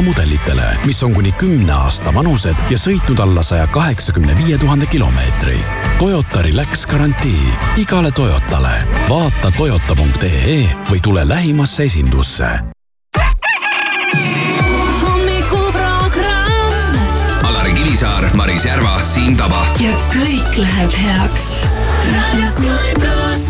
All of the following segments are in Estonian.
Toyota mudelitele, mis on kuni kümne aasta vanused ja sõitnud alla saja kaheksakümne viie tuhande kilomeetri. Toyota Relax garantii igale Toyotale. vaata toyota.ee või tule lähimasse esindusse Kivisaar, Maris Järva, Siim Taba. ja kõik läheb heaks. raadio Sky pluss.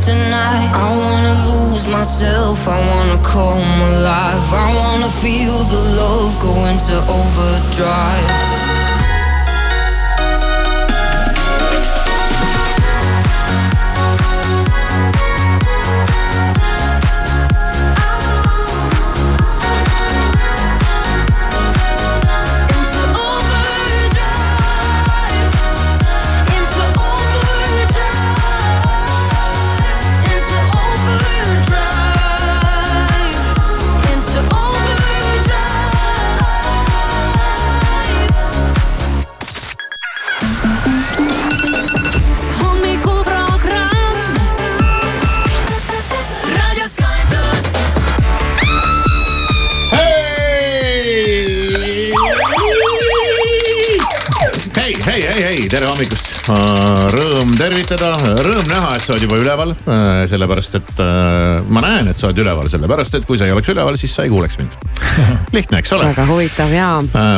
tonight. I wanna lose myself, I wanna come alive. I wanna feel the love go into overdrive. Tere hommikust. Rõõm tervitada, rõõm näha, et sa oled juba üleval. sellepärast, et äh, ma näen, et sa oled üleval, sellepärast et kui sa ei oleks üleval, siis sa ei kuuleks mind. lihtne, eks ole. väga huvitav ja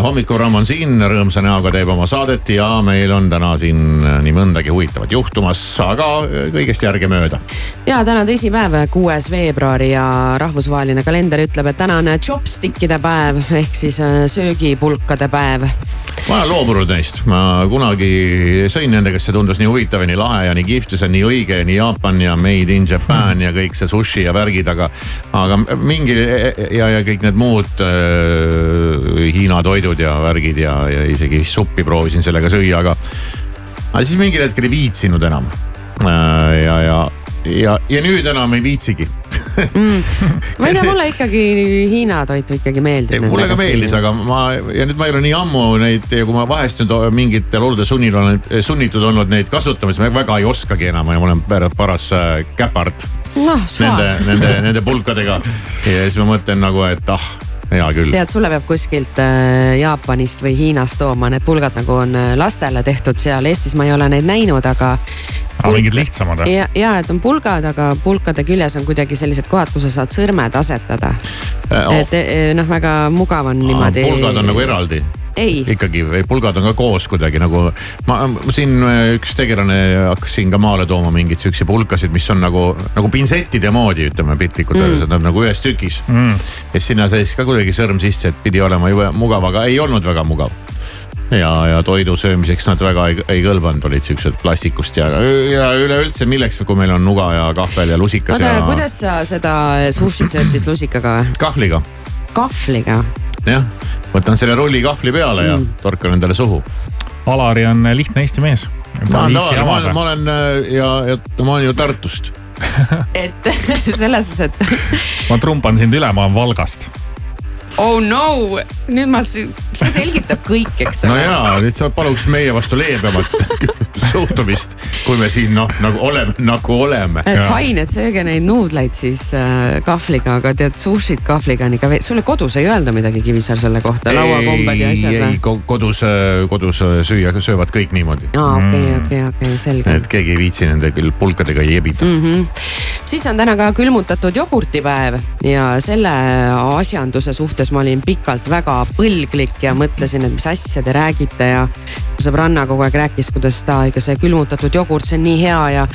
hommikuramm on siin, rõõmsa näoga teeb oma saadet ja meil on täna siin äh, nii mõndagi huvitavat juhtumas, aga äh, kõigest järgemööda. ja täna teisipäev, kuues veebruar ja rahvusvaheline kalender ütleb, et täna on chopstick'ide päev ehk siis äh, söögipulkade päev. Ma olen loobunud neist, ma kunagi sõin nendega, sest see tundus nii huvitav ja nii lahe ja nii kihvt ja see on nii õige ja nii Jaapan ja made in Japan ja kõik see sushi ja värgid, aga. aga mingi ja, ja kõik need muud äh, Hiina toidud ja värgid ja, ja isegi suppi proovisin sellega süüa, aga. aga siis mingil hetkel ei viitsinud enam äh,. ja, ja, ja, ja nüüd enam ei viitsigi ma ei tea, mulle ikkagi Hiina toitu ikkagi meeldib. mulle ka meeldis, aga ma ja nüüd ma ei ole nii ammu neid ja kui ma vahest nüüd mingitel olude sunnil olen sunnitud olnud neid kasutama, siis ma väga ei oskagi enam ja ma olen paras äh, käpard noh, nende nende, nende pulkadega. ja siis ma mõtlen nagu, et ah, hea küll. tead, sulle peab kuskilt äh, Jaapanist või Hiinast tooma need pulgad nagu on äh, lastele tehtud seal, Eestis ma ei ole neid näinud, aga. aga mingid lihtsamad või? ja, ja et on pulgad, aga pulkade küljes on kuidagi sellised kohad, kus sa saad sõrmed asetada. et eh, noh, väga mugav on niimoodi. pulgad on nagu eraldi ikkagi pulgad on ka koos kuidagi nagu. ma siin äh, üks tegelane hakkas siin ka maale tooma mingeid siukseid pulkasid, mis on nagu, nagu pintsettide moodi, ütleme piltlikult Mm. öeldes, et nad nagu ühes tükis mm.. ja sinna sees ka kuidagi sõrm sisse, et pidi olema jube mugav, aga ei olnud väga mugav. ja, ja toidu söömiseks nad väga ei, ei kõlbanud, olid siuksed plastikust ja, ja üleüldse milleks, kui meil on nuga ja kahvel ja lusikas oota ja..., kuidas sa seda sushit sööd siis lusikaga või? kahvliga. kahvliga? Jah, võtan selle rulli kahvli peale ja mm. torkan endale suhu. Alari on lihtne Eesti mees. ma olen tavaline, ma olen, ma olen ja, ja ma olen ju Tartust et selles suhtes, et ma trumpan sind üle, ma olen Valgast oh no, nüüd ma, see selgitab kõik, eks ole. no jaa, nüüd sa paluks meie vastu leebemat suhtumist, kui me siin noh, nagu oleme, nagu oleme. Fine, et sööge neid nuudleid siis äh, kahvliga, aga tead sushit kahvliga on ikka, sulle kodus ei öelda midagi Kivisaar selle kohta, lauakombed ja asjad või? ei, kodus, äh, kodus äh, süüa, söövad kõik niimoodi. aa, okei, mm. okei, okei, selge. et keegi ei viitsi nende küll pulkadega jebida mm. -hmm. Siis on täna ka külmutatud jogurtipäev ja selle asjanduse suhtes ma olin pikalt väga põlglik ja mõtlesin, et mis asja te räägite ja sõbranna kogu aeg rääkis, kuidas ta ikka see külmutatud jogurt, see on nii hea ja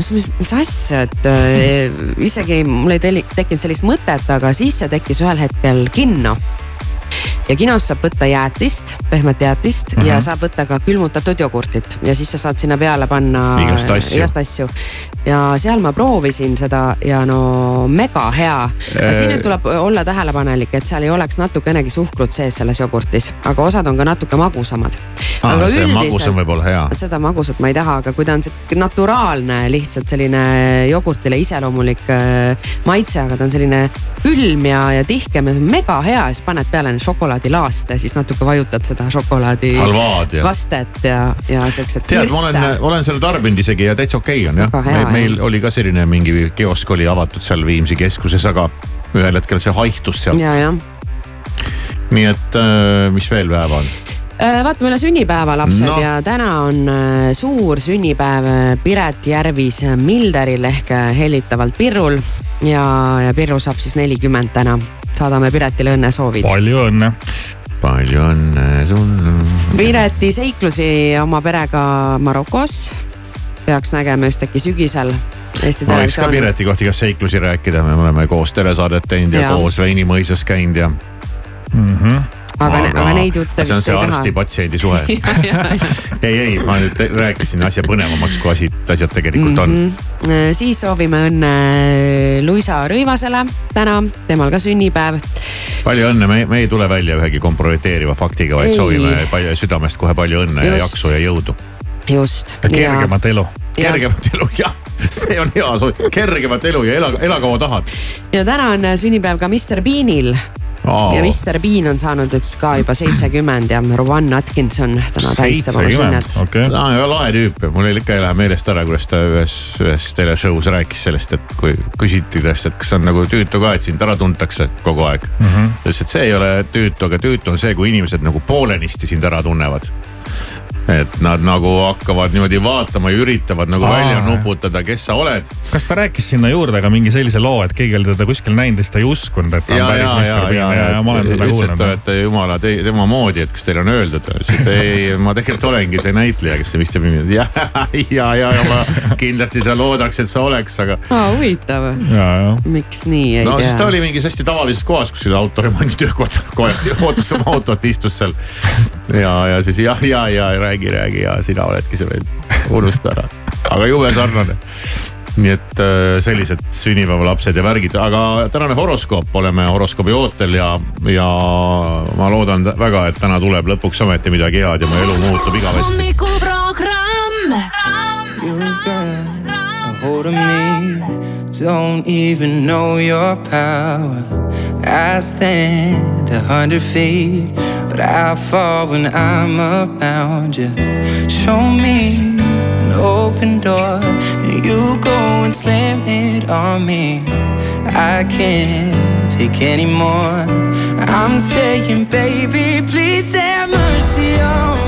mis, mis, mis asja, et äh, isegi mul ei tekkinud sellist mõtet, aga siis see tekkis ühel hetkel kinno ja kinos saab võtta jäätist, pehmet jäätist mm -hmm. ja mhm. saab võtta ka külmutatud jogurtit ja siis sa saad sinna peale panna igast asju, igast asju. ja seal ma proovisin seda ja no mega hea. aga siin nüüd tuleb olla tähelepanelik, et seal ei oleks natukenegi suhkrut sees selles jogurtis, aga osad on ka natuke magusamad. Ah, see magusam võib olla hea. seda magusat ma ei taha, aga kui ta on naturaalne, lihtsalt selline jogurtile iseloomulik äh, maitse, aga ta on selline külm ja, ja tihkem ja see on mega hea ja siis paned peale šokolaadilaaste, siis natuke vajutad seda šokolaadi. kastet ja, ja siuksed. tead, ma olen, olen selle tarbinud isegi ja täitsa okei okay on jah. meil, meil oli ka selline mingi kiosk oli avatud seal Viimsi keskuses, aga ühel hetkel see haihtus sealt. nii et äh, mis veel päeva on? Äh, vaatame üle sünnipäeva lapsed no. ja täna on äh, suur sünnipäev Piret Järvis Milderil ehk hellitavalt Pirrul. ja, ja Pirru saab siis nelikümmend täna saadame Piretile õnnesoovid. palju õnne. palju õnne sulle. Pireti seiklusi oma perega Marokos peaks nägema just äkki sügisel Eesti ma võiks ka Pireti kohta igast seiklusi rääkida, me oleme koos telesaadet teinud ja, ja koos Veinimõisas käinud ja mm. -hmm aga, aga, aga neid jutte vist ei taha. see on see arsti-patsiendi suhe ei, ei, ma nüüd rääkisin asja põnevamaks, kui asi, asjad tegelikult mm -hmm. on. Äh, siis soovime õnne Luisa Rõivasele täna, temal ka sünnipäev. palju õnne, me, me ei tule välja ühegi kompromiteeriva faktiga, vaid ei. soovime palju, südamest kohe palju õnne Just. ja jaksu ja jõudu. just. kergemat elu. kergemat elu, jah see on hea soov, kergemat elu ja ela, ela kaua tahad. ja täna on sünnipäev ka Mr Beanil oh.. ja Mr Bean on saanud nüüd ka juba seitsekümmend ja Rowan Atkinson täna tähistab oma sünnet okay.. ta on väga lahe tüüp ja mul ikka ei lähe meelest ära, kuidas ta ühes, ühes teleshow's rääkis sellest, et kui küsiti tast, et kas on nagu tüütu ka, et sind ära tuntakse kogu aeg. Mm. -hmm. ta ütles, et see ei ole tüütu, aga tüütu on see, kui inimesed nagu poolenisti sind ära tunnevad et nad nagu hakkavad niimoodi vaatama ja üritavad nagu Aa. välja nuputada, kes sa oled. kas ta rääkis sinna juurde ka mingi sellise loo, et keegi oli teda kuskil näinud ja siis ta ei uskunud, et ta on ja, päris Mr Bean ja, ja, ja ma olen seda kuulnud. Te olete jumala te, tema moodi, et kas teile on öeldud, ta ütles, et ei, ma tegelikult olengi see näitleja, kes see Mr Bean on. ja, ja, ja, ja ma kindlasti sa loodaks, et sa oleks, aga. huvitav. miks nii ei no, tea? no siis ta oli mingis hästi tavalises kohas, kuskil autoremondi töökojas ootas oma autot, istus seal. ja, ja siis ja, ja, ja räägib räägi, räägi ja sina oledki see vend, unusta ära. aga jube sarnane. nii et äh, sellised sünnipäevalapsed ja värgid, aga tänane horoskoop, oleme horoskoobi ootel ja, ja ma loodan väga, et täna tuleb lõpuks ometi midagi head ja mu elu muutub igavesti. hommikuprogramm. Hold of me, don't even know your power. I stand a hundred feet. But I fall when I'm around you. Show me an open door, then you go and slam it on me. I can't take anymore. I'm saying, baby, please have mercy on me.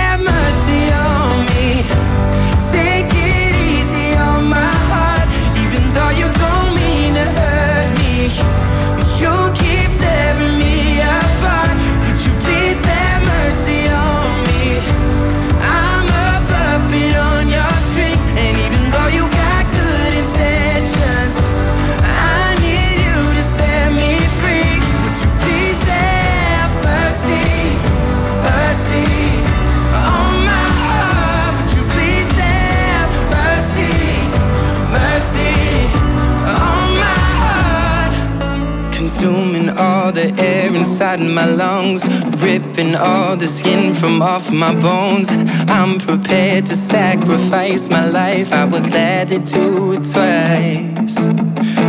the air inside my lungs, ripping all the skin from off my bones. I'm prepared to sacrifice my life. I would gladly do it twice.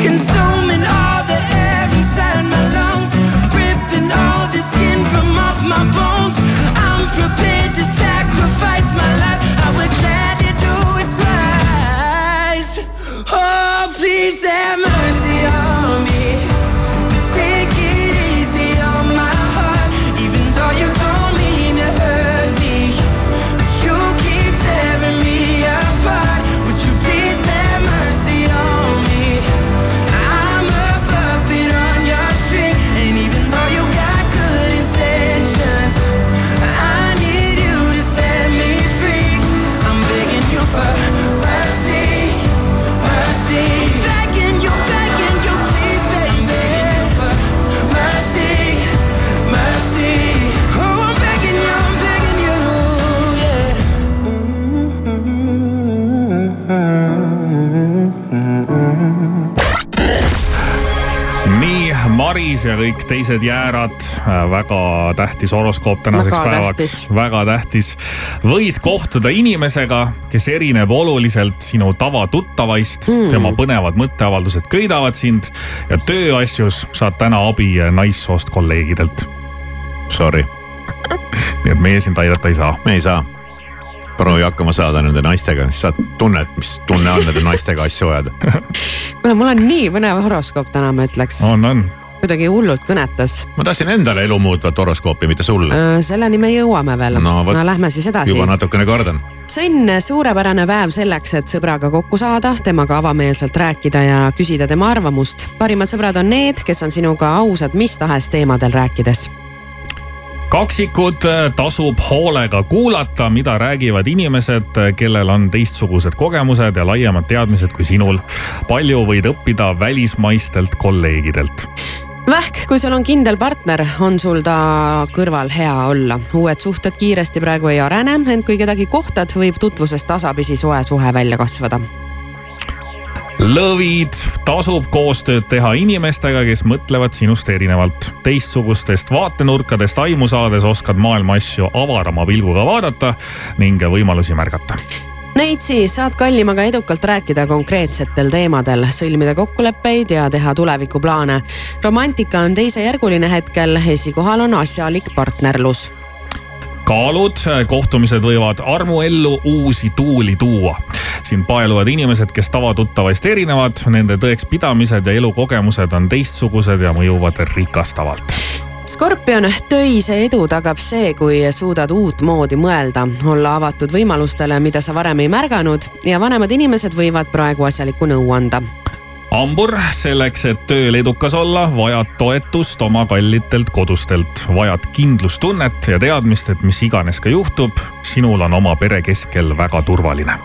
Consuming all the air inside kõik teised jäärad, väga tähtis horoskoop tänaseks Väga päevaks, tähtis. väga tähtis. võid kohtuda inimesega, kes erineb oluliselt sinu tavatuttavaist hmm. tema põnevad mõtteavaldused köidavad sind ja tööasjus saad täna abi naissoost kolleegidelt. Sorry, nii et meie sind aidata ei saa. me ei saa. proovi hakkama saada nende naistega, siis saad tunnet, mis tunne on nende naistega asju ajada. kuule, mul on nii põnev horoskoop täna, ma ütleks. on, on kuidagi hullult kõnetas. ma tahtsin endale elu muutvat horoskoopi, mitte sulle. selleni me jõuame veel. No no lähme siis edasi juba. natukene kardan. see on suurepärane päev selleks, et sõbraga kokku saada, temaga avameelselt rääkida ja küsida tema arvamust. parimad sõbrad on need, kes on sinuga ausad mis tahes teemadel rääkides. kaksikud äh, tasub hoolega kuulata, mida räägivad inimesed, kellel on teistsugused kogemused ja laiemad teadmised kui sinul. palju võid õppida välismaistelt kolleegidelt. Vähk, kui sul on kindel partner, on sul ta kõrval hea olla. uued suhted kiiresti praegu ei arene, ent kui kedagi kohtad, võib tutvusest tasapisi soe suhe välja kasvada. lõvid, tasub koostööd teha inimestega, kes mõtlevad sinust erinevalt. teistsugustest vaatenurkadest aimu saades oskad maailma asju avarama pilguga vaadata ning võimalusi märgata Neitsi saad kallimaga edukalt rääkida konkreetsetel teemadel, sõlmida kokkuleppeid ja teha tulevikuplaane. romantika on teisejärguline hetkel, esikohal on asjalik partnerlus kaalud, kohtumised võivad armuellu uusi tuuli tuua. siin paeluvad inimesed, kes tavatuttavaist erinevad, nende tõekspidamised ja elukogemused on teistsugused ja mõjuvad rikastavalt. skorpion, töise edu tagab see, kui suudad uutmoodi mõelda, olla avatud võimalustele, mida sa varem ei märganud ja vanemad inimesed võivad praegu asjalikku nõu anda. hambur, selleks, et tööl edukas olla, vajad toetust oma kallitelt kodustelt, vajad kindlustunnet ja teadmist, et mis iganes ka juhtub, sinul on oma pere keskel väga turvaline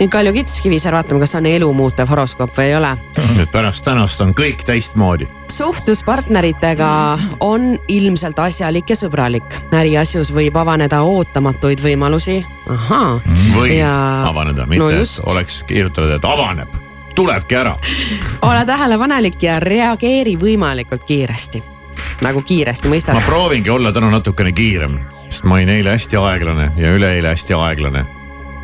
nüüd Kalju Kits Kivisäär, vaatame, kas on elumuutev horoskoop või ei ole nüüd pärast tänast on kõik teistmoodi. suhtlus partneritega on ilmselt asjalik ja sõbralik. äriasjus võib avaneda ootamatuid võimalusi. ahaa. või Ja- avaneda, mitte no just. et oleks kirjutatud, et avaneb, tulebki ära. ole tähelepanelik ja reageeri võimalikult kiiresti. nagu kiiresti ma mõistad. proovingi olla täna natukene kiirem, sest ma olin eile hästi aeglane ja üleeile hästi aeglane.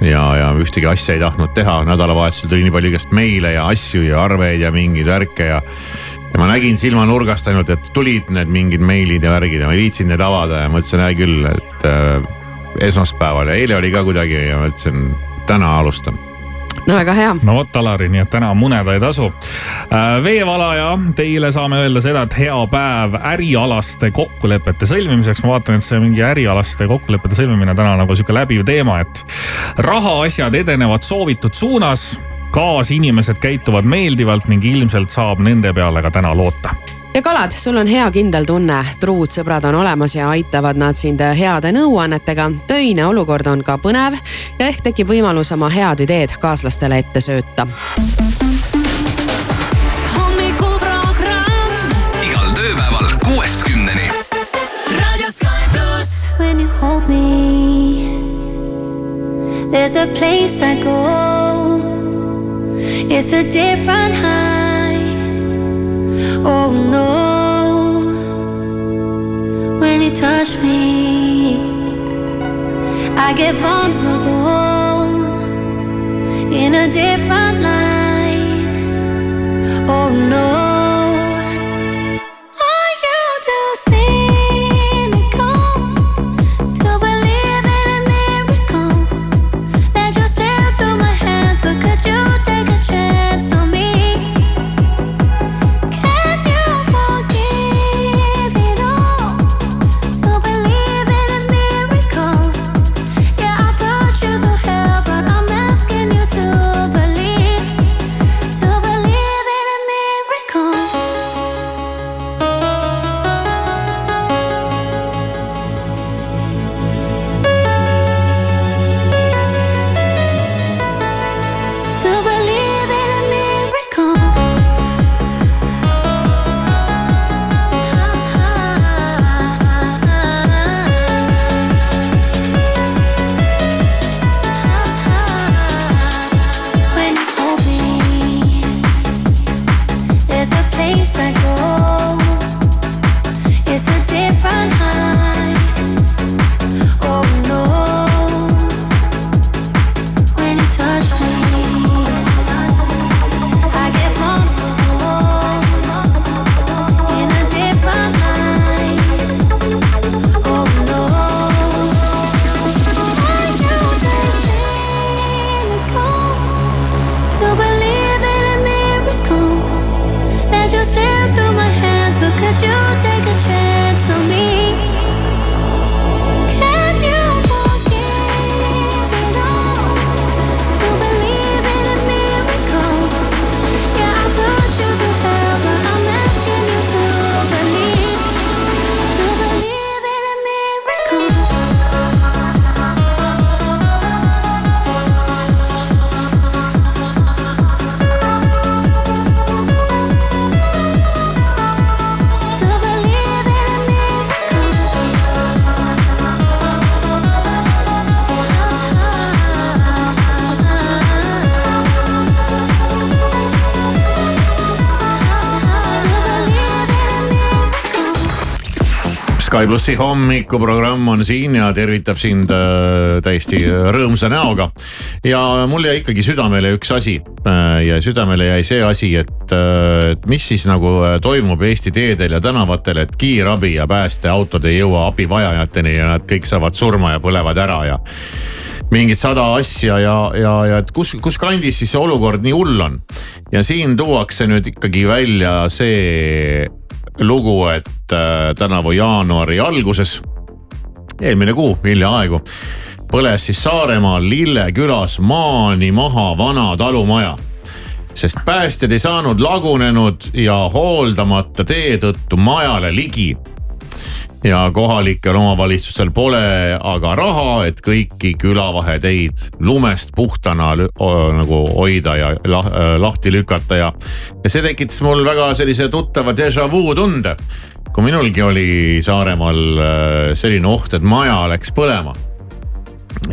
ja, ja ühtegi asja ei tahtnud teha, nädalavahetusel tuli nii palju igast meile ja asju ja arveid ja mingeid värke ja ja ma nägin silmanurgast ainult, et tulid need mingid meilid ja värgid ja ma ei viitsinud neid avada ja mõtlesin, hea küll, et äh, esmaspäeval ja eile oli ka kuidagi ja mõtlesin, täna alustan no väga hea. no vot, Alari, nii et täna muneda ei tasu. Äh, veevalaja, teile saame öelda seda, et hea päev ärialaste kokkulepete sõlmimiseks. ma vaatan, et see mingi ärialaste kokkulepete sõlmimine täna nagu sihuke läbiv teema, et rahaasjad edenevad soovitud suunas kaasinimesed käituvad meeldivalt ning ilmselt saab nende peale ka täna loota ja kalad, sul on hea kindel tunne, truud sõbrad on olemas ja aitavad nad sind heade nõuannetega. töine olukord on ka põnev ja ehk tekib võimalus oma head ideed kaaslastele ette sööta. igal tööpäeval kuuest kümneni. When you hold me, there's a place I go. It's a different high. Oh no. When you touch me, I get vulnerable in a different light. Oh no. Plussi hommikuprogramm on siin ja tervitab sind äh, täiesti rõõmsa näoga. ja mul jäi ikkagi südamele üks asi äh, ja südamele jäi see asi, et, äh, et mis siis nagu toimub Eesti teedel ja tänavatel, et kiirabi ja päästeautod ei jõua abivajajateni ja nad kõik saavad surma ja põlevad ära ja mingid sada asja ja, ja, ja et kus, kus kandis siis see olukord nii hull on. ja siin tuuakse nüüd ikkagi välja see lugu, et äh, tänavu jaanuari alguses, eelmine kuu hiljaaegu, põles siis Saaremaal Lille külas maani maha vana talumaja. Sest päästjad ei saanud lagunenud ja hooldamata tee tõttu majale ligi ja kohalikel omavalitsustel pole aga raha, et kõiki külavaheteid lumest puhtana nagu hoida ja lahti lükata ja. ja see tekitas mul väga sellise tuttava déjà vu tunde. kui minulgi oli Saaremaal äh, selline oht, et maja läks põlema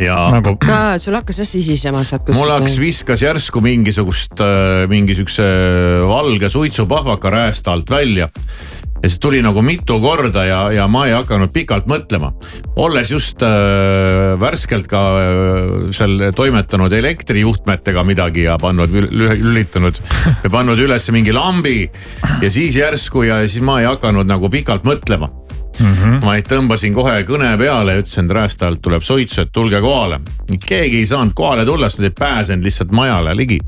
ja nagu.... sul hakkas jah sisisema sealt kuskilt? mul hakkas, viskas järsku mingisugust, äh, mingi siukse valge suitsupahvaka räästa alt välja ja siis tuli nagu mitu korda ja, ja ma ei hakanud pikalt mõtlema. olles just äh, värskelt ka äh, seal toimetanud elektrijuhtmetega midagi ja pannud, lülitanud ja pannud üles mingi lambi. ja siis järsku ja siis ma ei hakanud nagu pikalt mõtlema mm. -hmm. vaid tõmbasin kohe kõne peale ja ütlesin, et Räästalt tuleb suitsu, et tulge kohale. keegi ei saanud kohale tulla, sest ei pääsenud lihtsalt majale ligi.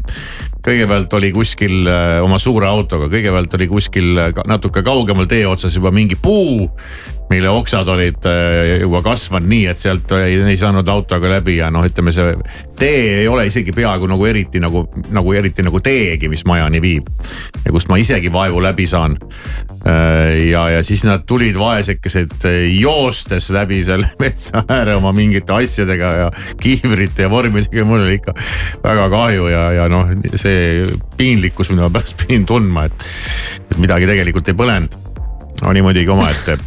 kõigepealt oli kuskil äh, oma suure autoga, kõigepealt oli kuskil äh, natuke kaugemal tee otsas juba mingi puu mille oksad olid äh, juba kasvanud nii, et sealt ei, ei saanud autoga läbi ja noh, ütleme see tee ei ole isegi peaaegu nagu eriti nagu, nagu eriti nagu teegi, mis majani viib. ja kust ma isegi vaevu läbi saan. Äh, ja, ja siis nad tulid vaesekesed äh, joostes läbi selle metsa ääre oma mingite asjadega ja kiivrite ja vormidega ja mul oli ikka väga kahju ja, ja noh, see piinlikkus, mida ma pärast pidin tundma, et, et midagi tegelikult ei põlenud oli muidugi omaette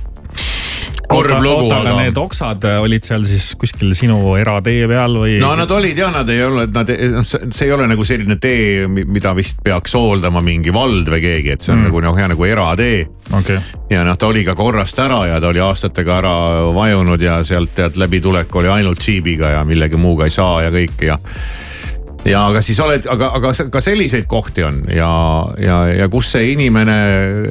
kurb lugu. oota, aga need oksad äh, olid seal siis kuskil sinu eratee peal või? no nad olid ja nad ei olnud, nad, noh see ei ole nagu selline tee, mida vist peaks hooldama mingi vald või keegi, et see on mm. nagu noh, hea nagu eratee okay.. ja noh, ta oli ka korrast ära ja ta oli aastatega ära vajunud ja sealt tead läbitulek oli ainult džiibiga ja millegi muuga ei saa ja kõik ja ja aga siis oled, aga, aga ka selliseid kohti on ja, ja, ja kus see inimene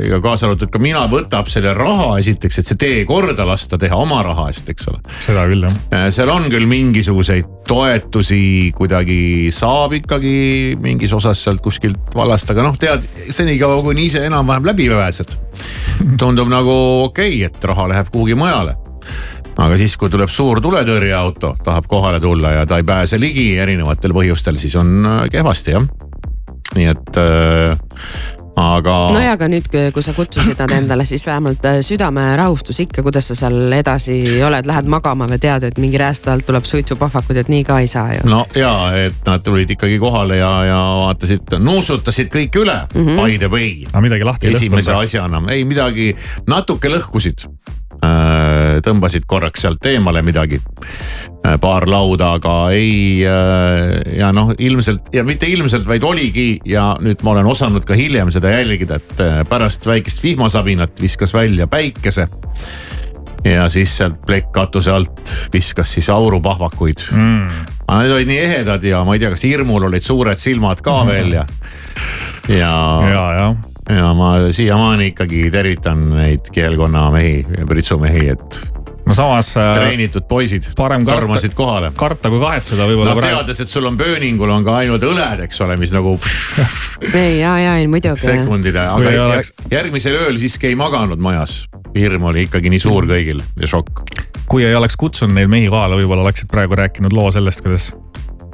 ja kaasa arvatud ka mina võtab selle raha esiteks, et see tee korda lasta teha oma raha eest, eks ole. seda küll jah. Äh, seal on küll mingisuguseid toetusi kuidagi saab ikkagi mingis osas sealt kuskilt vallast, aga noh, tead senikaua kuni ise enam-vähem läbi pääsed. tundub nagu okei okay,, et raha läheb kuhugi mujale aga siis, kui tuleb suur tuletõrjeauto, tahab kohale tulla ja ta ei pääse ligi erinevatel põhjustel, siis on äh, kehvasti jah. nii et äh, aga. no ja, aga nüüd, kui sa kutsusid nad endale, siis vähemalt äh, südamerahustus ikka, kuidas sa seal edasi oled, lähed magama või tead, et mingi räästa alt tuleb suitsupahvakud, et nii ka ei saa ju. no ja, et nad tulid ikkagi kohale ja, ja vaatasid, nuusutasid kõik üle mm -hmm. by the way. aga midagi lahti ei lõhkunud? esimese asjana, ei midagi, natuke lõhkusid tõmbasid korraks sealt eemale midagi. Äh, paar lauda, aga ei äh, ja noh, ilmselt ja mitte ilmselt, vaid oligi ja nüüd ma olen osanud ka hiljem seda jälgida, et pärast väikest vihmasabinat viskas välja päikese ja siis sealt plekkkatuse alt viskas siis aurupahvakuid mm.. aga need olid nii ehedad ja ma ei tea, kas hirmul olid suured silmad ka mm. veel ja, ja. ja, jah ja ma siiamaani ikkagi tervitan neid kihelkonna mehi, pritsumehi, et no samas. Äh, treenitud poisid tormasid kohale. karta kui kahetseda võib-olla no, praegu. teades, et sul on pööningul on ka ainult õled, eks ole, mis nagu. ei ja, ja ei muidugi. sekundide, aga oleks... järgmisel ööl siiski ei maganud majas. hirm oli ikkagi nii suur kõigil ja šokk. kui ei oleks kutsunud neid mehi kohale, võib-olla oleksid praegu rääkinud loo sellest, kuidas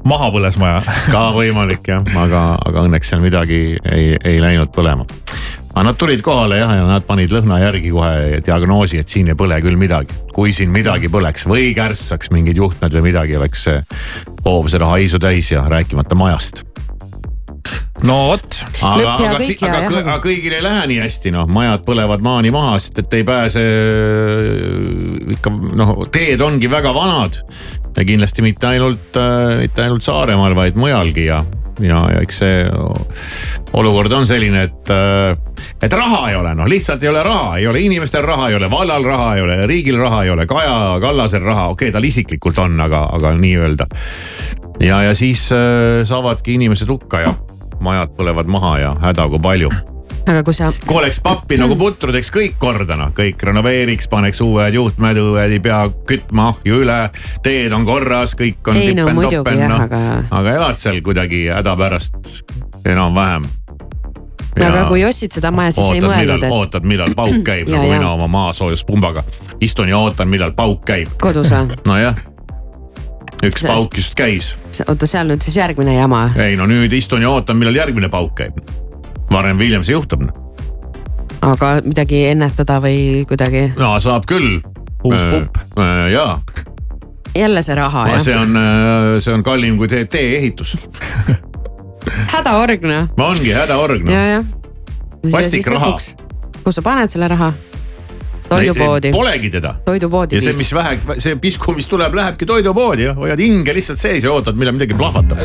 maha põles maja ka võimalik jah, aga, aga õnneks seal midagi ei, ei läinud põlema. Aga nad tulid kohale jah, ja nad panid lõhna järgi kohe diagnoosi, et siin ei põle küll midagi. kui siin midagi põleks või kärssaks mingid juhtmed või midagi, oleks see hoov seda haisu täis ja rääkimata majast no vot. aga, aga, aga, aga kõigil ei lähe nii hästi, noh, majad põlevad maani maha, sest et ei pääse ikka noh, teed ongi väga vanad. ja kindlasti mitte ainult, äh, mitte ainult Saaremaal, vaid mujalgi ja, ja, ja eks see olukord on selline, et, äh, et raha ei ole, noh lihtsalt ei ole raha, ei ole inimestel raha, ei ole vallal raha, ei ole riigil raha, ei ole Kaja Kallasel raha, okei okay,, tal isiklikult on, aga, aga nii-öelda. ja, ja siis äh, saavadki inimesed hukka ja majad põlevad maha ja häda kui palju aga kui sa. kui oleks pappi nagu putru, teeks kõik korda noh, kõik renoveeriks, paneks uued juhtmed, õued ei pea kütma ahju üle. teed on korras, kõik on. ei no muidugi jah, noh. aga. aga elad seal kuidagi hädapärast enam-vähem. aga kui ostsid seda maja, siis ei mõelnud, et. ootad, millal pauk käib nagu mina oma maasoojuspumbaga. istun ja ootan, millal pauk käib. kodus või? nojah üks pauk just käis. oota, seal nüüd siis järgmine jama? ei no nüüd istun ja ootan, millal järgmine pauk käib. Varem või hiljem see juhtub. aga midagi ennetada või kuidagi? no saab küll. uus äh, pump äh,. jaa. jälle see raha jah? see on, äh, see on kallim kui tee-ehitus hädaorg noh. ongi hädaorg noh. ja, jah. vastikraha. kus sa paned selle raha? toidupoodi. Polegi teda. toidupoodi. ja see, mis vähe, see pisku, mis tuleb, lähebki toidupoodi ja hoiad hinge lihtsalt sees ja ootad, millal midagi plahvatab.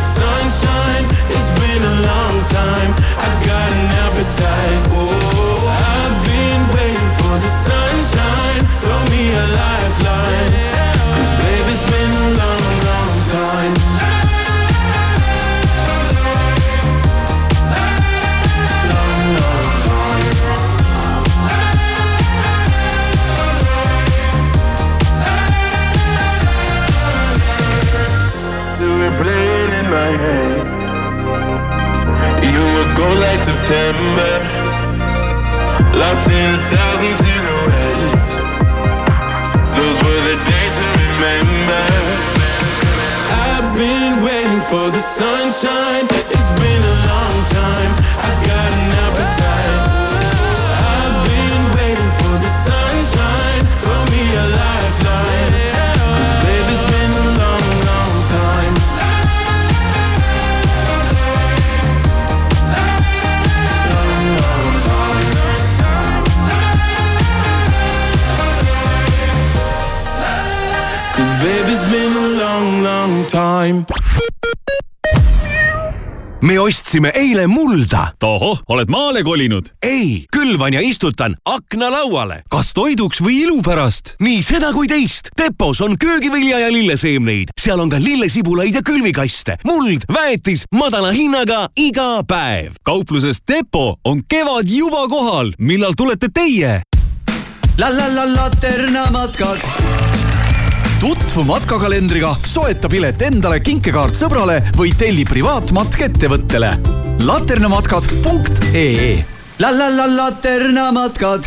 sunshine. It's been a long time. I've got an appetite. Me ostsime eile mulda. tohoh, oled maale kolinud? ei, külvan ja istutan aknalauale. kas toiduks või ilu pärast? nii seda kui teist. Depos on köögivilja ja lilleseemneid, seal on ka lillesibulaid ja külvikaste. muld, väetis madala hinnaga iga päev. kaupluses Depo on kevad juba kohal. millal tulete teie? la la la Laterna matkad tutvu matkakalendriga, soeta pilet endale, kinkekaart sõbrale või telli privaatmatk ettevõttele. laternamatkad.ee la la la Laterna matkad.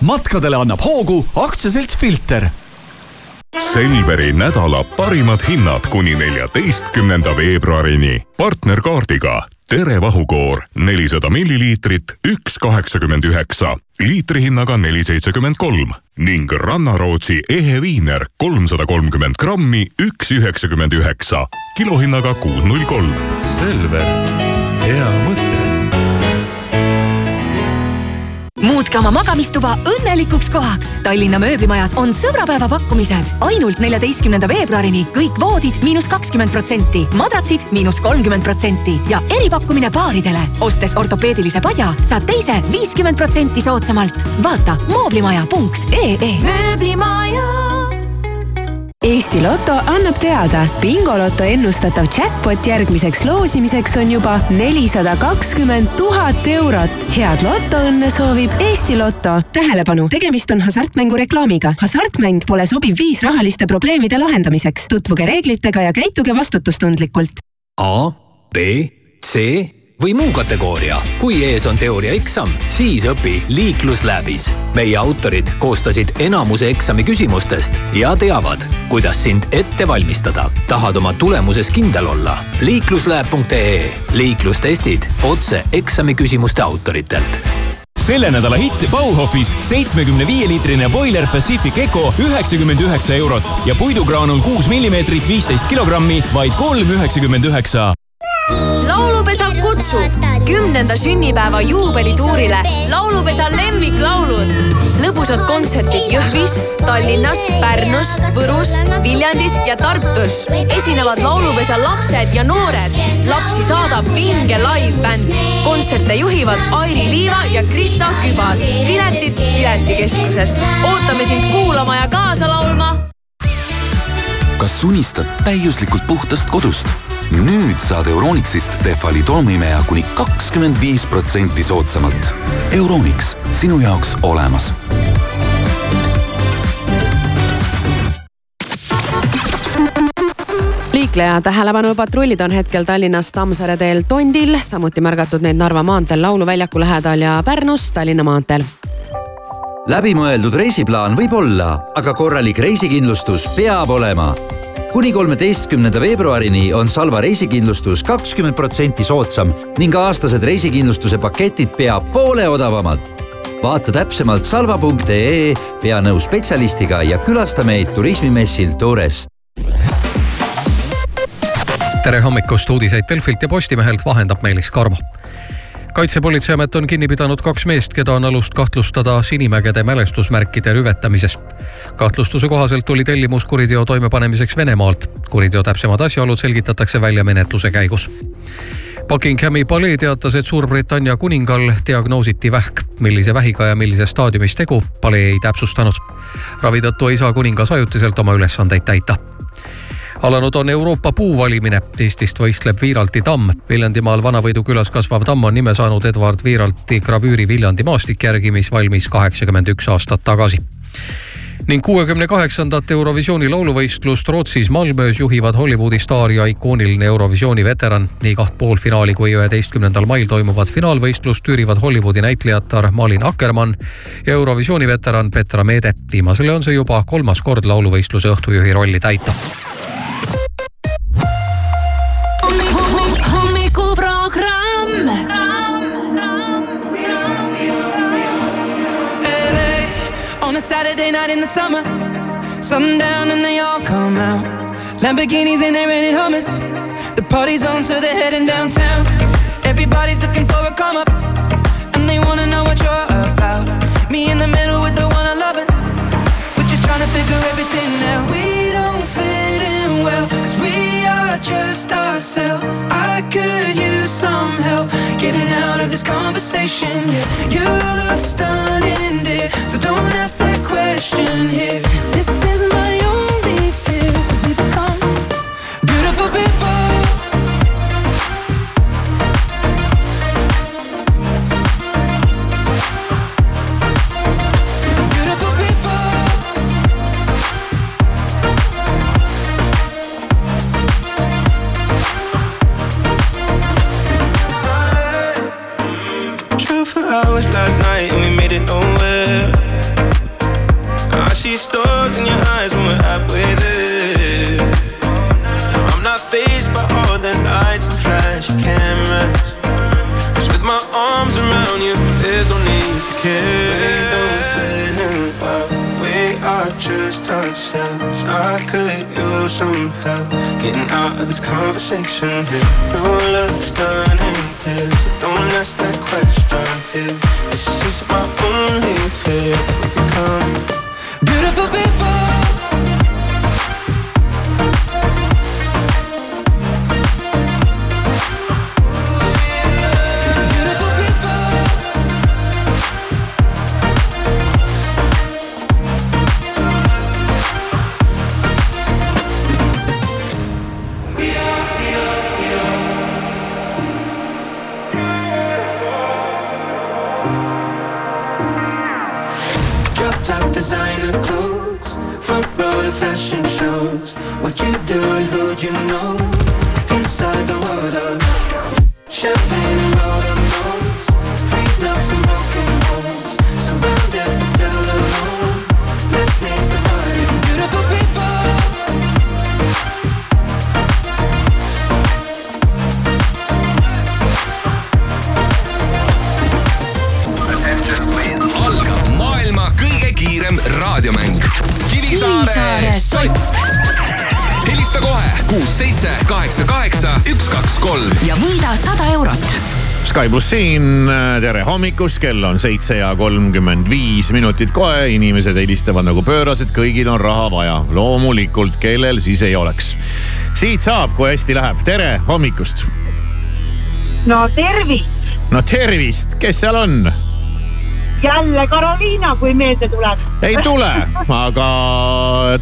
matkadele annab hoogu aktsiaselts Filter Selveri nädala parimad hinnad kuni neljateistkümnenda veebruarini. partnerkaardiga Tere vahukoor! nelisada milliliitrit, üks kaheksakümmend üheksa, liitrihinnaga neli seitsekümmend kolm. Ning Rannarootsi ehe viiner kolmsada kolmkümmend grammi, üks üheksakümmend üheksa, kilohinnaga kuus null kolm. Selver, hea mõte muutke oma magamistuba õnnelikuks kohaks. Tallinna mööblimajas on sõbrapäeva pakkumised. ainult neljateistkümnenda veebruarini kõik voodid miinus kakskümmend protsenti, madratsid miinus kolmkümmend protsenti ja eripakkumine paaridele. ostes ortopeedilise padja, saad teise viiskümmend protsenti soodsamalt. vaata mooblimaja.ee. mööblimaja Eesti Loto annab teada, bingoloto ennustatav jackpot järgmiseks loosimiseks on juba nelisada kakskümmend tuhat eurot. head lotoõnne soovib Eesti Loto. tähelepanu, tegemist on hasartmängureklaamiga. hasartmäng pole sobiv viis rahaliste probleemide lahendamiseks. tutvuge reeglitega ja käituge vastutustundlikult. A, B, C või muu kategooria. kui ees on teooriaeksam, siis õpi liiklusläbis. meie autorid koostasid enamuse eksami küsimustest ja teavad, kuidas sind ette valmistada. tahad oma tulemuses kindel olla? liiklusläeb.ee liiklustestid otse eksamiküsimuste autoritelt selle nädala hitt Bauhofis seitsmekümne viie liitrine Boiler Pacific Eco üheksakümmend üheksa eurot ja puidugraanul kuus millimeetrit, viisteist kilogrammi, vaid kolm üheksakümmend üheksa. Laulupesa kutsub kümnenda sünnipäeva juubelituurile laulupesa lemmiklaulud. lõbusad kontserdid Jõhvis, Tallinnas, Pärnus, Võrus, Viljandis ja Tartus. esinevad laulupesa lapsed ja noored. lapsi saadab vinge live-bänd. kontserte juhivad Airi Liiva ja Krista Kübar. piletid Piletikeskuses. ootame sind kuulama ja kaasa laulma kas unistad täiuslikult puhtast kodust? nüüd saad Euronixist Tehvali tolmuimeja kuni kakskümmend viis protsenti soodsamalt. Euronix, sinu jaoks olemas liikleja tähelepanu, patrullid on hetkel Tallinnas Tammsaare teel Tondil, samuti märgatud neid Narva maanteel Lauluväljaku lähedal ja Pärnus Tallinna maanteel läbimõeldud reisiplaan võib olla, aga korralik reisikindlustus peab olema. kuni kolmeteistkümnenda veebruarini on Salva reisikindlustus kakskümmend protsenti soodsam ning aastased reisikindlustuse paketid pea poole odavamad. vaata täpsemalt salva.ee, pea nõu spetsialistiga ja külasta meid turismimessil Tourest tere hommikust, uudiseid Delfilt ja Postimehelt vahendab Meelis Karmo kaitsepolitseiamet on kinni pidanud kaks meest, keda on alust kahtlustada Sinimägede mälestusmärkide rüvetamises. kahtlustuse kohaselt tuli tellimus kuriteo toimepanemiseks Venemaalt. kuriteo täpsemad asjaolud selgitatakse välja menetluse käigus. Buckinghami palee teatas, et Suurbritannia kuningal diagnoositi vähk. millise vähiga ja millises staadiumis tegu, palee ei täpsustanud. ravi tõttu ei saa kuningas ajutiselt oma ülesandeid täita alanud on Euroopa puuvalimine. Eestist võistleb Viiralti tamm. Viljandimaal Vanavõidu külas kasvav tamm on nime saanud Edward Viiralti gravüüri Viljandi maastik järgi, mis valmis kaheksakümmend üks aastat tagasi ning kuuekümne kaheksandat Eurovisiooni lauluvõistlust Rootsis Malmöös juhivad Hollywoodi staar ja ikooniline Eurovisiooni veteran. nii kaht poolfinaali kui üheteistkümnendal mail toimuvat finaalvõistlust tüürivad Hollywoodi näitlejatar Malin Akkermann ja Eurovisiooni veteran Petra Meede. viimasele on see juba kolmas kord lauluvõistluse õhtujuhi rolli täita a Saturday night in the summer. Sundown and they all come out. Lamborghinis and they're renting hummus. The party's on, so they're heading downtown. Everybody's looking for a come up, and they wanna know what you're about. Me in the middle with the one I love, we're just trying to figure everything out. We don't fit in well, cause we are just ourselves. I could use some help getting out of this conversation. Yeah, you look stunning, dear, so don't ask that question here. Of this conversation here. Siin, tere hommikust, kell on seitse ja kolmkümmend viis minutit kohe, inimesed helistavad nagu pöörased, kõigil on raha vaja. loomulikult, kellel siis ei oleks. siit saab, kui hästi läheb, tere hommikust. no tervist. no tervist, kes seal on? jälle Karoliina, kui meelde tuleb. Ei tule, aga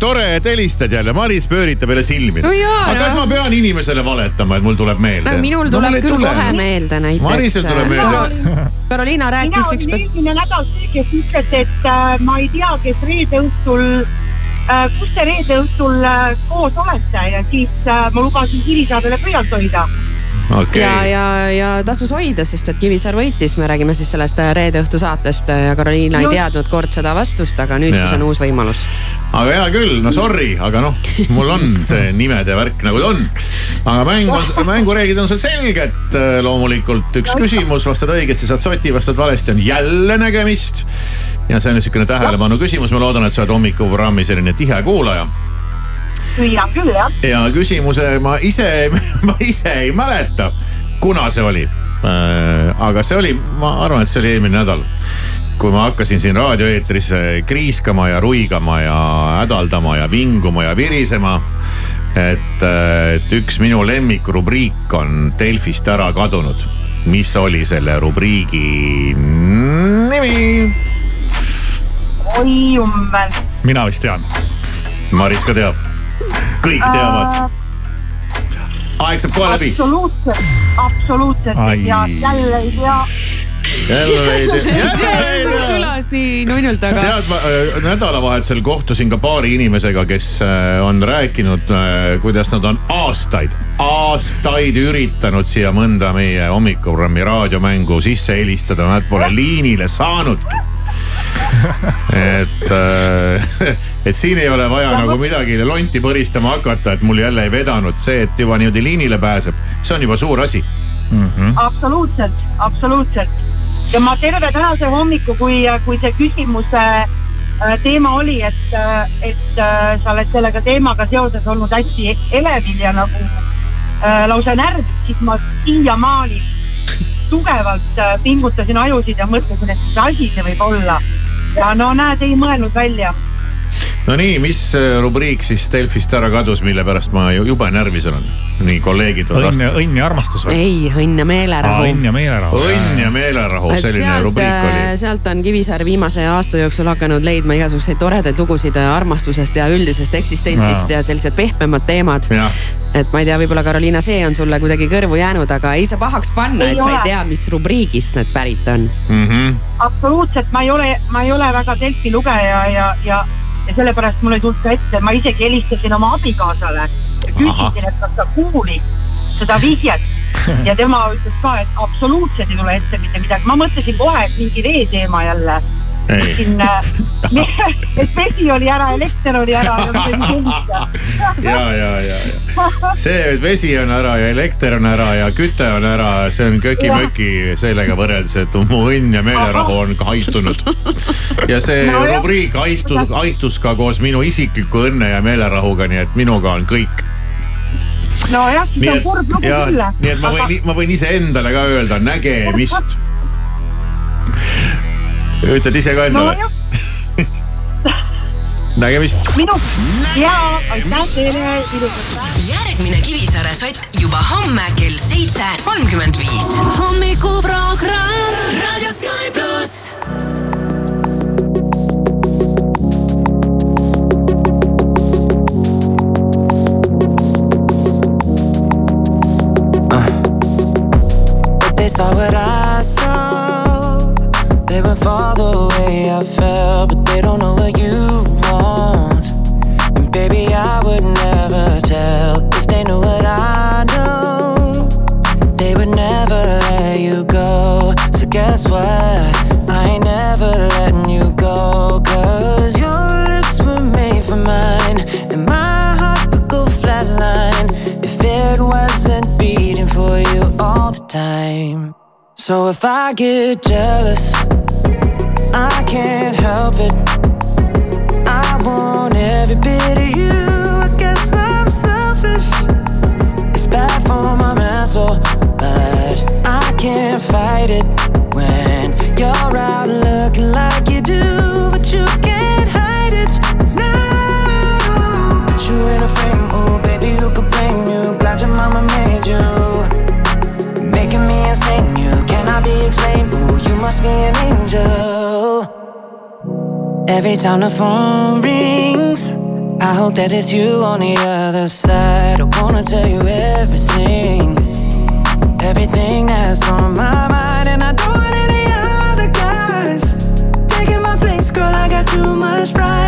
tore, et helistad jälle. Maris pööritab jälle silmi no. aga kas ma pean inimesele valetama, et mul tuleb meelde no,? minul tuleb no, küll tule. kohe meelde näiteks. Marisel tuleb meelde. Karoliina rääkis üks. mina olin eelmine nädal see, kes ütles, et äh, ma ei tea, kes reede õhtul äh,, kus te reede õhtul äh, koos olete ja siis äh, ma lubasin Kivisaarele pöialt hoida okay.. ja, ja, ja tasus hoida, sest et Kivisaar võitis, me räägime siis sellest äh, reede õhtu saatest ja Karoliina no. ei teadnud kord seda vastust, aga nüüd ja. siis on uus võimalus. aga hea küll, no sorry, aga noh, mul on see nimede värk nagu ta on. aga mäng on, mängureeglid on sul selged. Äh, loomulikult üks küsimus, vastad õigesti, saad soti, vastad valesti, on jälle nägemist. ja see on niisugune tähelepanu küsimus, ma loodan, et sa oled hommikuprogrammi selline tihe kuulaja püüan küll jah. ja küsimuse ma ise, ma ise ei mäleta, kuna see oli. Äh, aga see oli, ma arvan, et see oli eelmine nädal kui ma hakkasin siin raadioeetris kriiskama ja ruigama ja hädaldama ja vinguma ja virisema. et, äh, et üks minu lemmikrubriik on Delfist ära kadunud. mis oli selle rubriigi nimi? oi jummel. mina vist tean. Maris ka teab kõik teavad. aeg saab kohe läbi. absoluutselt, absoluutselt ei tea, jälle ei tea jälle ei tea. kõlas nii nunnult, aga. tead, ma äh, nädalavahetusel kohtusin ka paari inimesega, kes äh, on rääkinud, äh, kuidas nad on aastaid, aastaid üritanud siia mõnda meie hommikuprogrammi raadiomängu sisse helistada, nad pole liinile saanudki et, äh, et siin ei ole vaja nagu midagi lonti põristama hakata, et mul jälle ei vedanud see, et juba niimoodi liinile pääseb, see on juba suur asi mm. -hmm. absoluutselt, absoluutselt ja ma terve tänase hommiku, kui, kui see küsimuse äh, teema oli, et, äh, et sa oled sellega teemaga seoses olnud hästi elevil ja nagu äh, lausa närvis, siis ma siiamaani tugevalt pingutasin ajusid ja mõtlesin, et mis asi see võib olla ja no näed, ei mõelnud välja. Nonii, mis äh, rubriik siis Delfist ära kadus, mille pärast ma jube närvis olen? nii, kolleegid vastata. õnn ja armastus või? ei, õnn ja meelerahu. õnn ja meelerahu. õnn ja meelerahu, selline sealt, rubriik oli. Äh, sealt on Kivisaar viimase aasta jooksul hakanud leidma igasuguseid toredaid lugusid äh, armastusest ja üldisest eksistentsist ja, ja sellised pehmemad teemad. et ma ei tea, võib-olla Karoliina, see on sulle kuidagi kõrvu jäänud, aga ei saa pahaks panna, et ole. sa ei tea, mis rubriigist need pärit on mm. -hmm. absoluutselt, ma ei ole, ma ei ole väga Delfi lugeja ja, ja ja sellepärast mul ei tulnud ka ette, ma isegi helistasin oma abikaasale. Ja küsisin, et kas ta kuulis seda vihjet. Ja tema ütles ka, et absoluutselt ei tule ette mitte midagi, ma mõtlesin kohe, et mingi veeteema jälle siin, äh, et vesi oli ära, elekter oli ära ja midagi sellist. ja, ja, ja, ja see, et vesi on ära ja elekter on ära ja küte on ära, see on köki-möki sellega võrreldes, et mu õnn ja meelerahu on haihtunud. ja see no, rubriik haistus, haihtus ka koos minu isikliku õnne ja meelerahuga, nii et minuga on kõik nojah, siis on kurb lugu küll. nii et ma võin, ma võin iseendale ka öelda nägemist ütled ise ka endale no,? nägemist. minu ja aitäh teile, ilusat päeva. järgmine Kivisaare sott juba homme kell seitse kolmkümmend viis. hommikuprogramm Raadio Sky pluss saw what I. Fall the way I felt, but they don't know what you want. And baby, I would never tell if they knew what I know. They would never let you go. So guess what? I ain't never letting you go. Cause your lips were made for mine, and my heart would go flatline if it wasn't beating for you all the time. So if I get jealous, I can't help it. I want every bit of you. I guess I'm selfish. It's bad for my mental, but I can't fight it when you're out looking like you do, but you can't hide it. Put you in a frame, baby, who could blame you? Glad your mama made you. Making me insane, you be explained. Ooh, you must be an angel. Every time the phone rings, I hope that it's you on the other side. I wanna tell you everything, everything that's on my mind, and I don't want any other guys taking my place, girl. I got too much pride.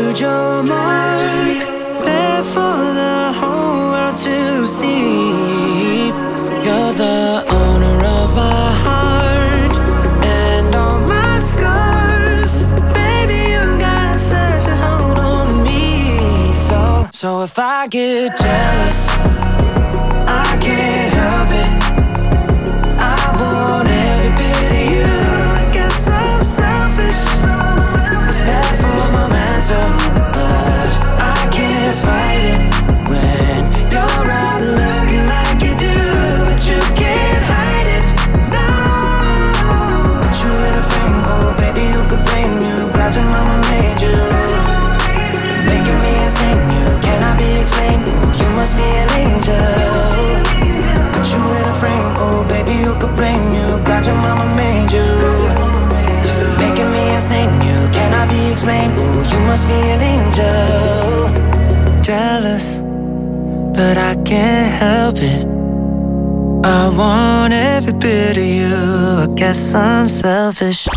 tattooed your mark, there for the whole world to see. You're the owner of my heart and all my scars. Baby, you got such a hold on me. So, so if I get jealous, mama made you, making me insane. You cannot be explained. Ooh, you must be an angel. Jealous, but I can't help it. I want every bit of you. I guess I'm selfish.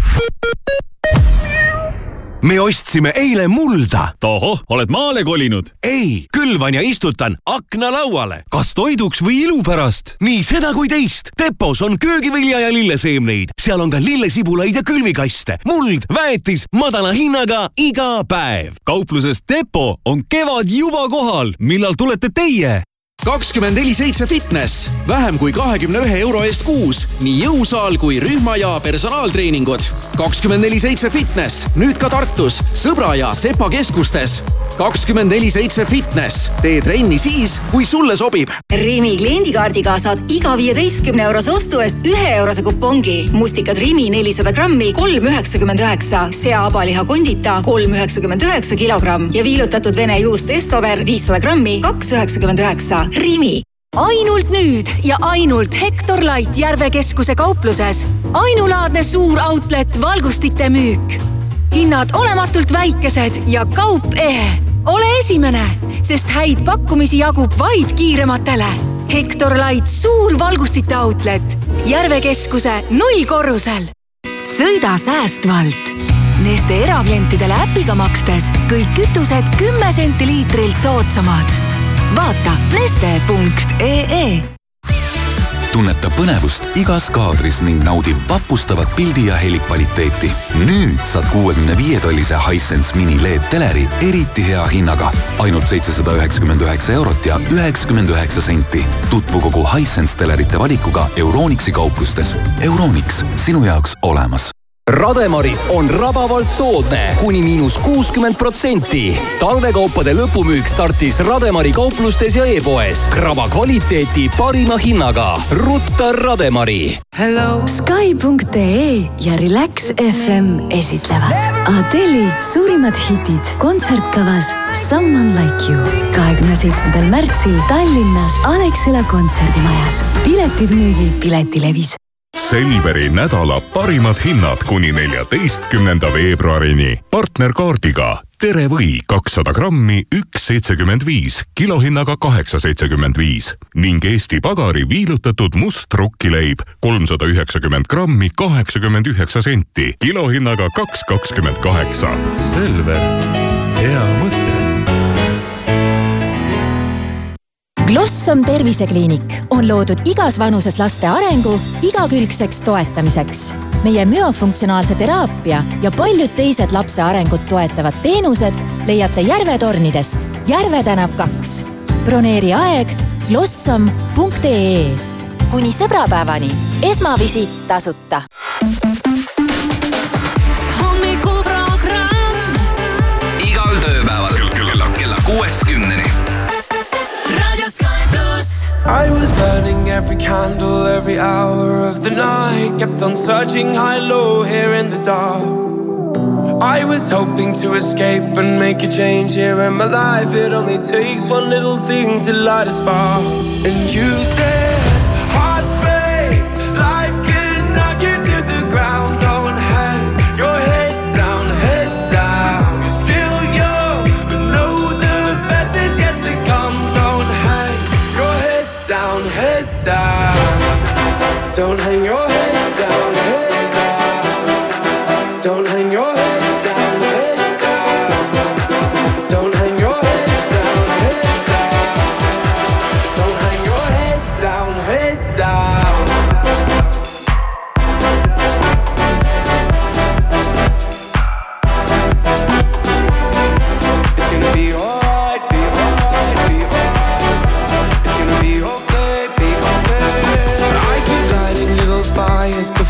Me ostsime eile mulda. tohoh, oled maale kolinud? ei, külvan ja istutan aknalauale, kas toiduks või ilu pärast. nii seda kui teist. Depos on köögivilja ja lilleseemneid, seal on ka lillesibulaid ja külvikaste, muld, väetis madala hinnaga iga päev. kaupluses Depo on kevad juba kohal, millal tulete teie? Kakskümmend neli seitse fitness, vähem kui kahekümne ühe euro eest kuus, nii jõusaal kui rühma ja personaaltreeningud. kakskümmend neli seitse fitness, nüüd ka Tartus, Sõbra ja Sepa keskustes. kakskümmend neli seitse fitness, tee trenni siis, kui sulle sobib. Rimi kliendikaardiga saad iga viieteistkümne eurose ostu eest ühe eurose kupongi. mustikad Rimi nelisada grammi, kolm üheksakümmend üheksa, sea-abaliha kondita kolm üheksakümmend üheksa kilogramm ja viilutatud vene juust Estover viissada grammi, kaks üheksakümmend üheksa. Rimi ainult nüüd ja ainult Hektor Light Järve keskuse kaupluses. ainulaadne suur outlet valgustite müük. hinnad olematult väikesed ja kaup ehe. ole esimene, sest häid pakkumisi jagub vaid kiirematele. Hektor Light suur valgustite outlet Järve keskuse nullkorrusel. sõida säästvalt. Neste eraklientidele äpiga makstes kõik kütused kümme senti liitrilt soodsamad vaata neste.ee tunneta põnevust igas kaadris ning naudi vapustavat pildi ja heli kvaliteeti. nüüd saad kuuekümne viie tollise Hisense mini LED teleri eriti hea hinnaga. ainult seitsesada üheksakümmend üheksa eurot ja üheksakümmend üheksa senti. tutvu kogu Hisense telerite valikuga Euronixi kauplustes. Euronix, sinu jaoks olemas Rademaris on rabavalt soodne, kuni miinus kuuskümmend protsenti. talvekaupade lõpumüük startis Rademari kauplustes ja e-poes. kraba kvaliteeti parima hinnaga. rutta Rademari. Sky.ee ja Relax FM esitlevad Adeli suurimad hitid kontsertkavas Someone Like You. kahekümne seitsmendal märtsil Tallinnas Alexela kontserdimajas. piletid müügil Piletilevis Selveri nädala parimad hinnad kuni neljateistkümnenda veebruarini. partnerkaardiga Tere või kakssada grammi, üks seitsekümmend viis, kilohinnaga kaheksa seitsekümmend viis ning Eesti Pagari viilutatud must rukkileib kolmsada üheksakümmend grammi, kaheksakümmend üheksa senti, kilohinnaga kaks kakskümmend kaheksa. Selver, hea mõte. Glossom tervisekliinik on loodud igas vanuses laste arengu igakülgseks toetamiseks. meie müofunktsionaalse teraapia ja paljud teised lapse arengut toetavad teenused leiate Järve tornidest, Järve tänav kaks. broneeri aeg glossom.ee. kuni sõbrapäevani esmavisiit tasuta hommikuprogramm igal tööpäeval kella, kella kuuest I was burning every candle every hour of the night. Kept on searching high low here in the dark. I was hoping to escape and make a change here in my life. It only takes one little thing to light a spark. And you said, Don't hang your head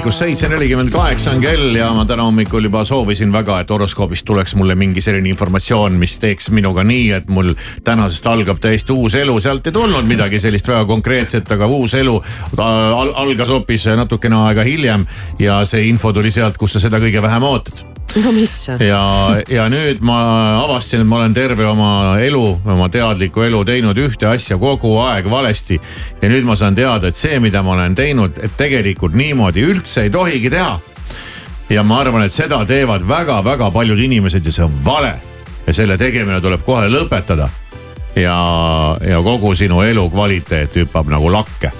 hommikust, seitse nelikümmend kaheksa on kell ja ma täna hommikul juba soovisin väga, et horoskoobist tuleks mulle mingi selline informatsioon, mis teeks minuga nii, et mul tänasest algab täiesti uus elu. sealt ei tulnud midagi sellist väga konkreetset, aga uus elu al algas hoopis natukene aega hiljem ja see info tuli sealt, kus sa seda kõige vähem ootad no mis? ja, ja nüüd ma avastasin, et ma olen terve oma elu, oma teadlikku elu teinud ühte asja kogu aeg valesti. ja nüüd ma saan teada, et see, mida ma olen teinud, et tegelikult niimoodi üldse ei tohigi teha. ja ma arvan, et seda teevad väga-väga paljud inimesed ja see on vale. ja selle tegemine tuleb kohe lõpetada. ja, ja kogu sinu elukvaliteet hüppab nagu lakke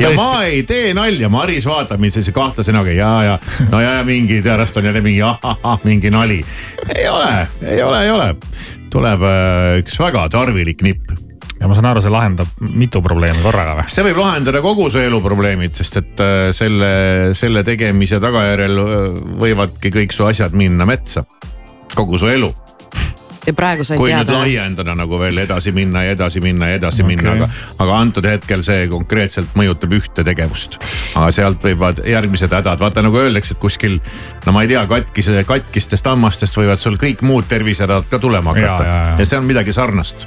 ja ma ei tee nalja, Maris vaatab mind sellise kahtlase näoga ja, ja no ja, ja mingi pärast on jälle mingi ahahah, mingi nali. ei ole, ei ole, ei ole. tuleb äh, üks väga tarvilik nipp. ja ma saan aru, see lahendab mitu probleemi korraga või? see võib lahendada kogu su elu probleemid, sest et äh, selle, selle tegemise tagajärjel äh, võivadki kõik su asjad minna metsa. kogu su elu. Ja praegu sain kui nüüd teada. laiendada nagu veel edasi minna ja edasi minna ja edasi okay. minna, aga, aga antud hetkel see konkreetselt mõjutab ühte tegevust. aga sealt võivad järgmised hädad, vaata nagu öeldakse, et kuskil no ma ei tea, katkise, katkistest hammastest võivad sul kõik muud tervisehädad ka tulema hakata Ja, ja, ja, ja. see on midagi sarnast.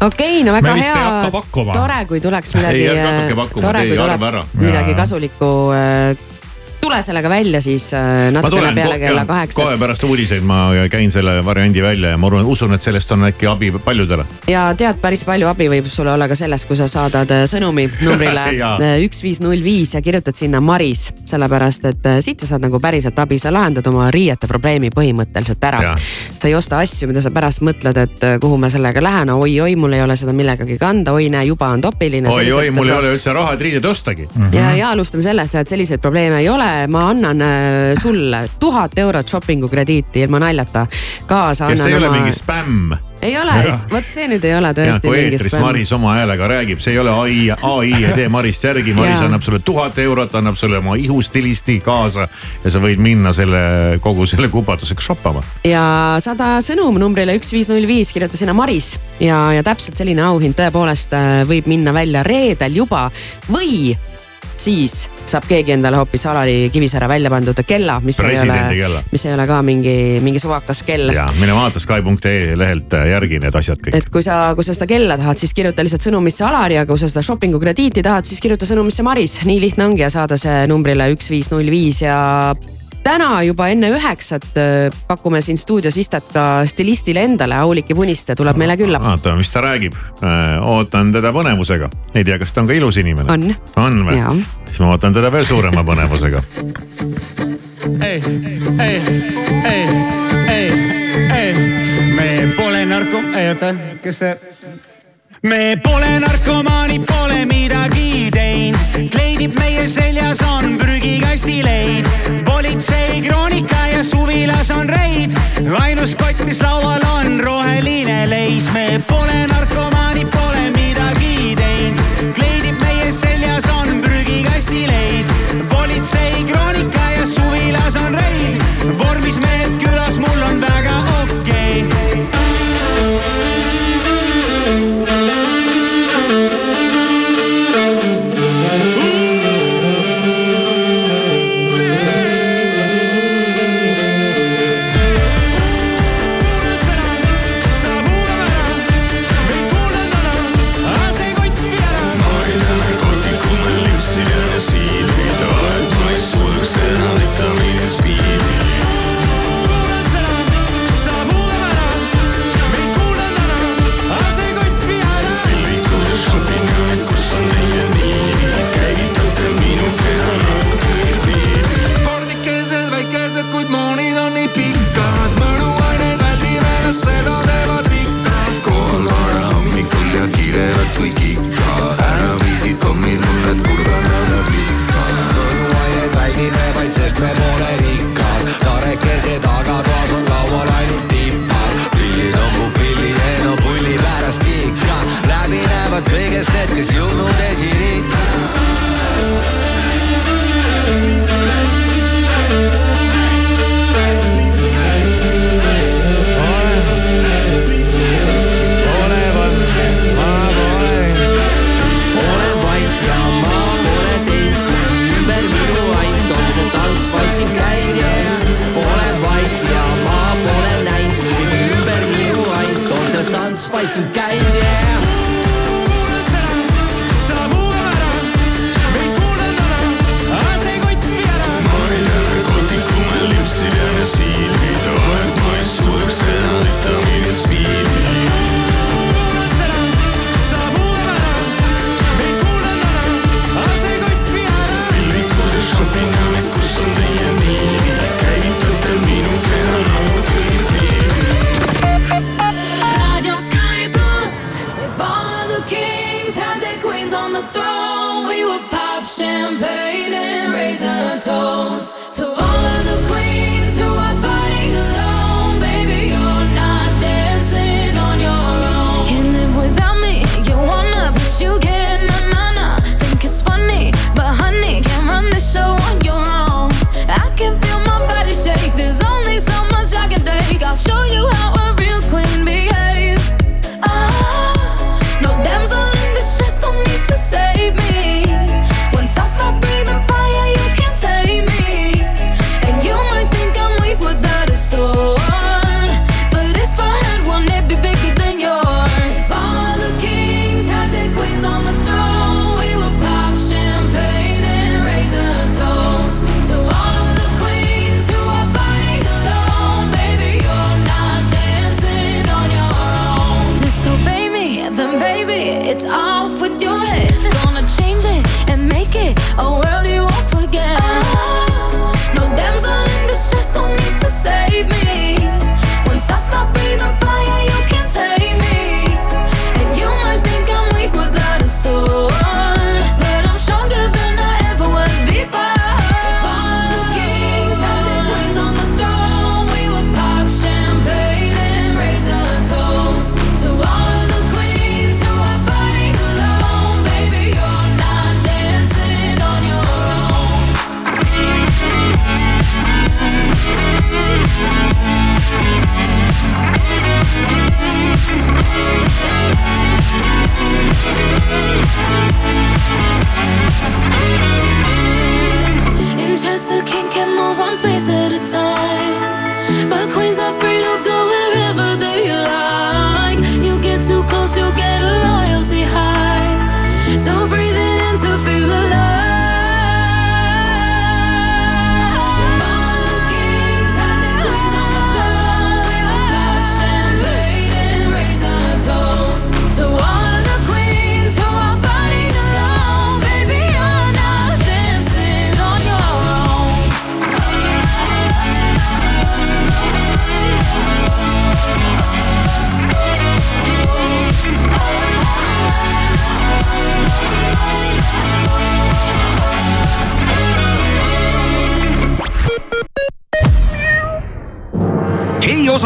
okei, no väga hea tore, kui tuleks midagi pakkuma, tore, kui ära. midagi kasulikku. Tule sellega välja siis äh, natukene peale kella jah, kaheksat kohe pärast uudiseid ma käin selle variandi välja ja ma arvan- usun, et sellest on äkki abi paljudele. ja tead, päris palju abi võib sulle olla ka selles, kui sa saadad äh, sõnumi numbrile Jaa. üks, viis, null, viis ja kirjutad sinna Maris, sellepärast et äh, siit sa saad nagu päriselt abi, sa lahendad oma riiete probleemi põhimõtteliselt ära sa ei osta asju, mida sa pärast mõtled, et äh, kuhu ma sellega lähen, oi-oi, mul ei ole seda millegagi kanda, oi näe, juba on topiline. oi-oi, mul ei ole üldse raha, et riided ostagi. ja, ja alustame sellest, et selliseid probleeme ei ole, ma annan äh, sulle tuhat eurot shopping'u krediiti ilma naljata kaasa. ja see ei ole mingi spämm. ei ole, vot see nüüd ei ole tõesti kui eetris spämm. Maris oma häälega räägib, see ei ole ai, ai ei tee Marist järgi, Maris annab sulle tuhat eurot, annab sulle oma ihustilisti kaasa ja sa võid minna selle kogu selle kupatusega shoppama. ja saada sõnum numbrile üks, viis, null, viis, kirjuta sinna Maris ja, ja täpselt selline auhind tõepoolest äh, võib minna välja reedel juba või siis saab keegi endale hoopis Alari Kivisäre välja pandud kella, mis ei Presidendi ole kella., mis ei ole ka mingi, mingi suvakas kell. ja mine vaata Sky.ee lehelt järgi need asjad kõik. et kui sa, kui sa seda kella tahad, siis kirjuta lihtsalt sõnumisse Alari, aga kui sa seda shopping'u krediiti tahad, siis kirjuta sõnumisse Maris, nii lihtne ongi ja saada see numbrile üks, viis, null, viis ja täna juba enne üheksat äh, pakume siin stuudios istet ka stilistile endale, Auliki Puniste tuleb meile külla. vaatame, mis ta räägib. ootan teda põnevusega. ei tea, kas ta on ka ilus inimene? on. on või siis ma ootan teda veel suurema põnevusega. ei, ei, ei, ei, ei, me pole narko, ei oota, kes see? Me pole narkomaanid, pole midagi teinud, kleidib meie seljas on prügikasti leid. politsei kroonika ja suvilas on reid, ainus kott, mis laual on roheline leis, me pole narkomaanid, pole midagi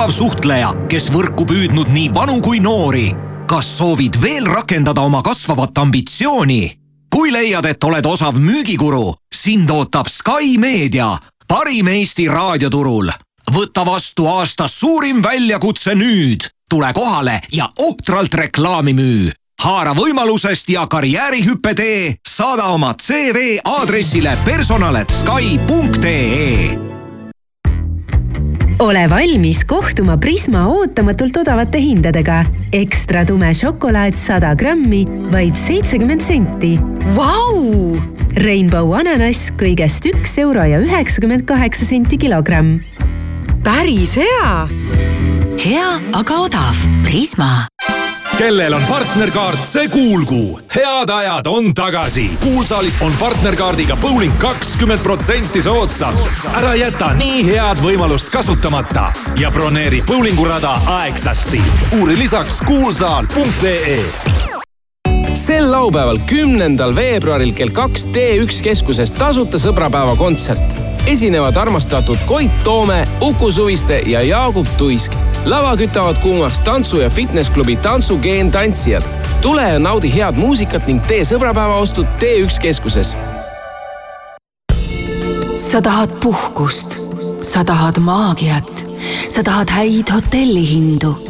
osav suhtleja, kes võrku püüdnud nii vanu kui noori. kas soovid veel rakendada oma kasvavat ambitsiooni? kui leiad, et oled osav müügikuru, sind ootab Sky Meedia, parim Eesti raadioturul. võta vastu aasta suurim väljakutse nüüd. tule kohale ja ohtralt reklaami müü haara võimalusest ja karjäärihüppe tee, saada oma CV aadressile personal.sky.ee ole valmis kohtuma Prisma ootamatult odavate hindadega. ekstra tume šokolaad sada grammi, vaid seitsekümmend senti. Vau! Rainbow ananass kõigest üks euro ja üheksakümmend kaheksa senti kilogramm. päris hea. hea, aga odav. Prisma kellel on partnerkaart, see kuulgu. head ajad on tagasi. kuulsaalis on partnerkaardiga bowling kakskümmend protsenti soodsam. ära jäta nii head võimalust kasutamata ja broneeri bowlingurada aegsasti. uuri lisaks kuulsaal.ee sel laupäeval, kümnendal veebruaril kell kaks T1 keskuses tasuta sõbrapäeva kontsert. Esinevad armastatud Koit Toome, Uku Suviste ja Jaagup Tuisk. lava kütavad kuumaks tantsu- ja fitnessklubi Tantsugeen tantsijad. tule ja naudi head muusikat ning tee sõbrapäevaostud T1 keskuses. sa tahad puhkust, sa tahad maagiat, sa tahad häid hotellihindu.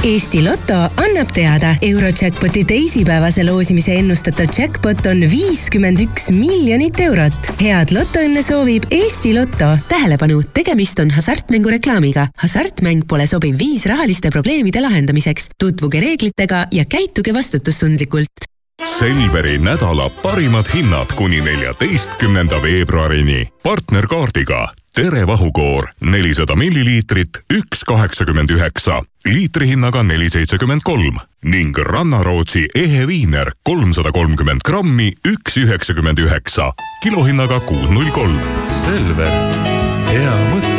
Eesti Loto annab teada, Eurojackpoti teisipäevase loosimise ennustatav jackpot on viiskümmend üks miljonit eurot. head lotoõnne soovib Eesti Loto. tähelepanu, tegemist on hasartmängureklaamiga. hasartmäng pole sobiv viis rahaliste probleemide lahendamiseks. tutvuge reeglitega ja käituge vastutustundlikult. Selveri nädala parimad hinnad kuni neljateistkümnenda veebruarini. partnerkaardiga Tere vahukoor! nelisada milliliitrit, üks kaheksakümmend üheksa, liitrihinnaga neli seitsekümmend kolm. Ning Rannarootsi ehe viiner kolmsada kolmkümmend grammi, üks üheksakümmend üheksa, kilohinnaga kuus null kolm. Selver, hea mõte.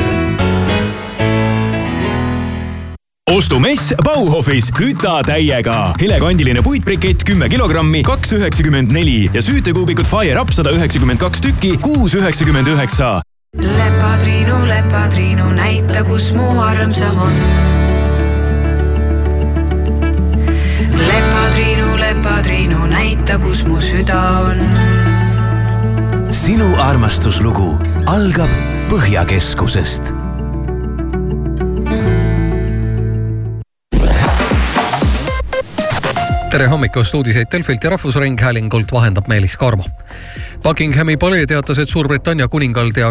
Ostumess Bauhofis küta täiega. helekandiline puitbrikett kümme kilogrammi, kaks üheksakümmend neli. Ja süütekuubikud Fire Up sada üheksakümmend kaks tükki, kuus üheksakümmend üheksa. Lepatriinu, lepatriinu, näita, kus mu armsam on. lepatriinu, lepatriinu, näita, kus mu süda on. sinu armastuslugu algab Põhjakeskusest tere hommikust, uudiseid Delfilt ja Rahvusringhäälingult vahendab Meelis Karmo. Buckinghami palee teatas, et Suurbritannia kuningal diagnoos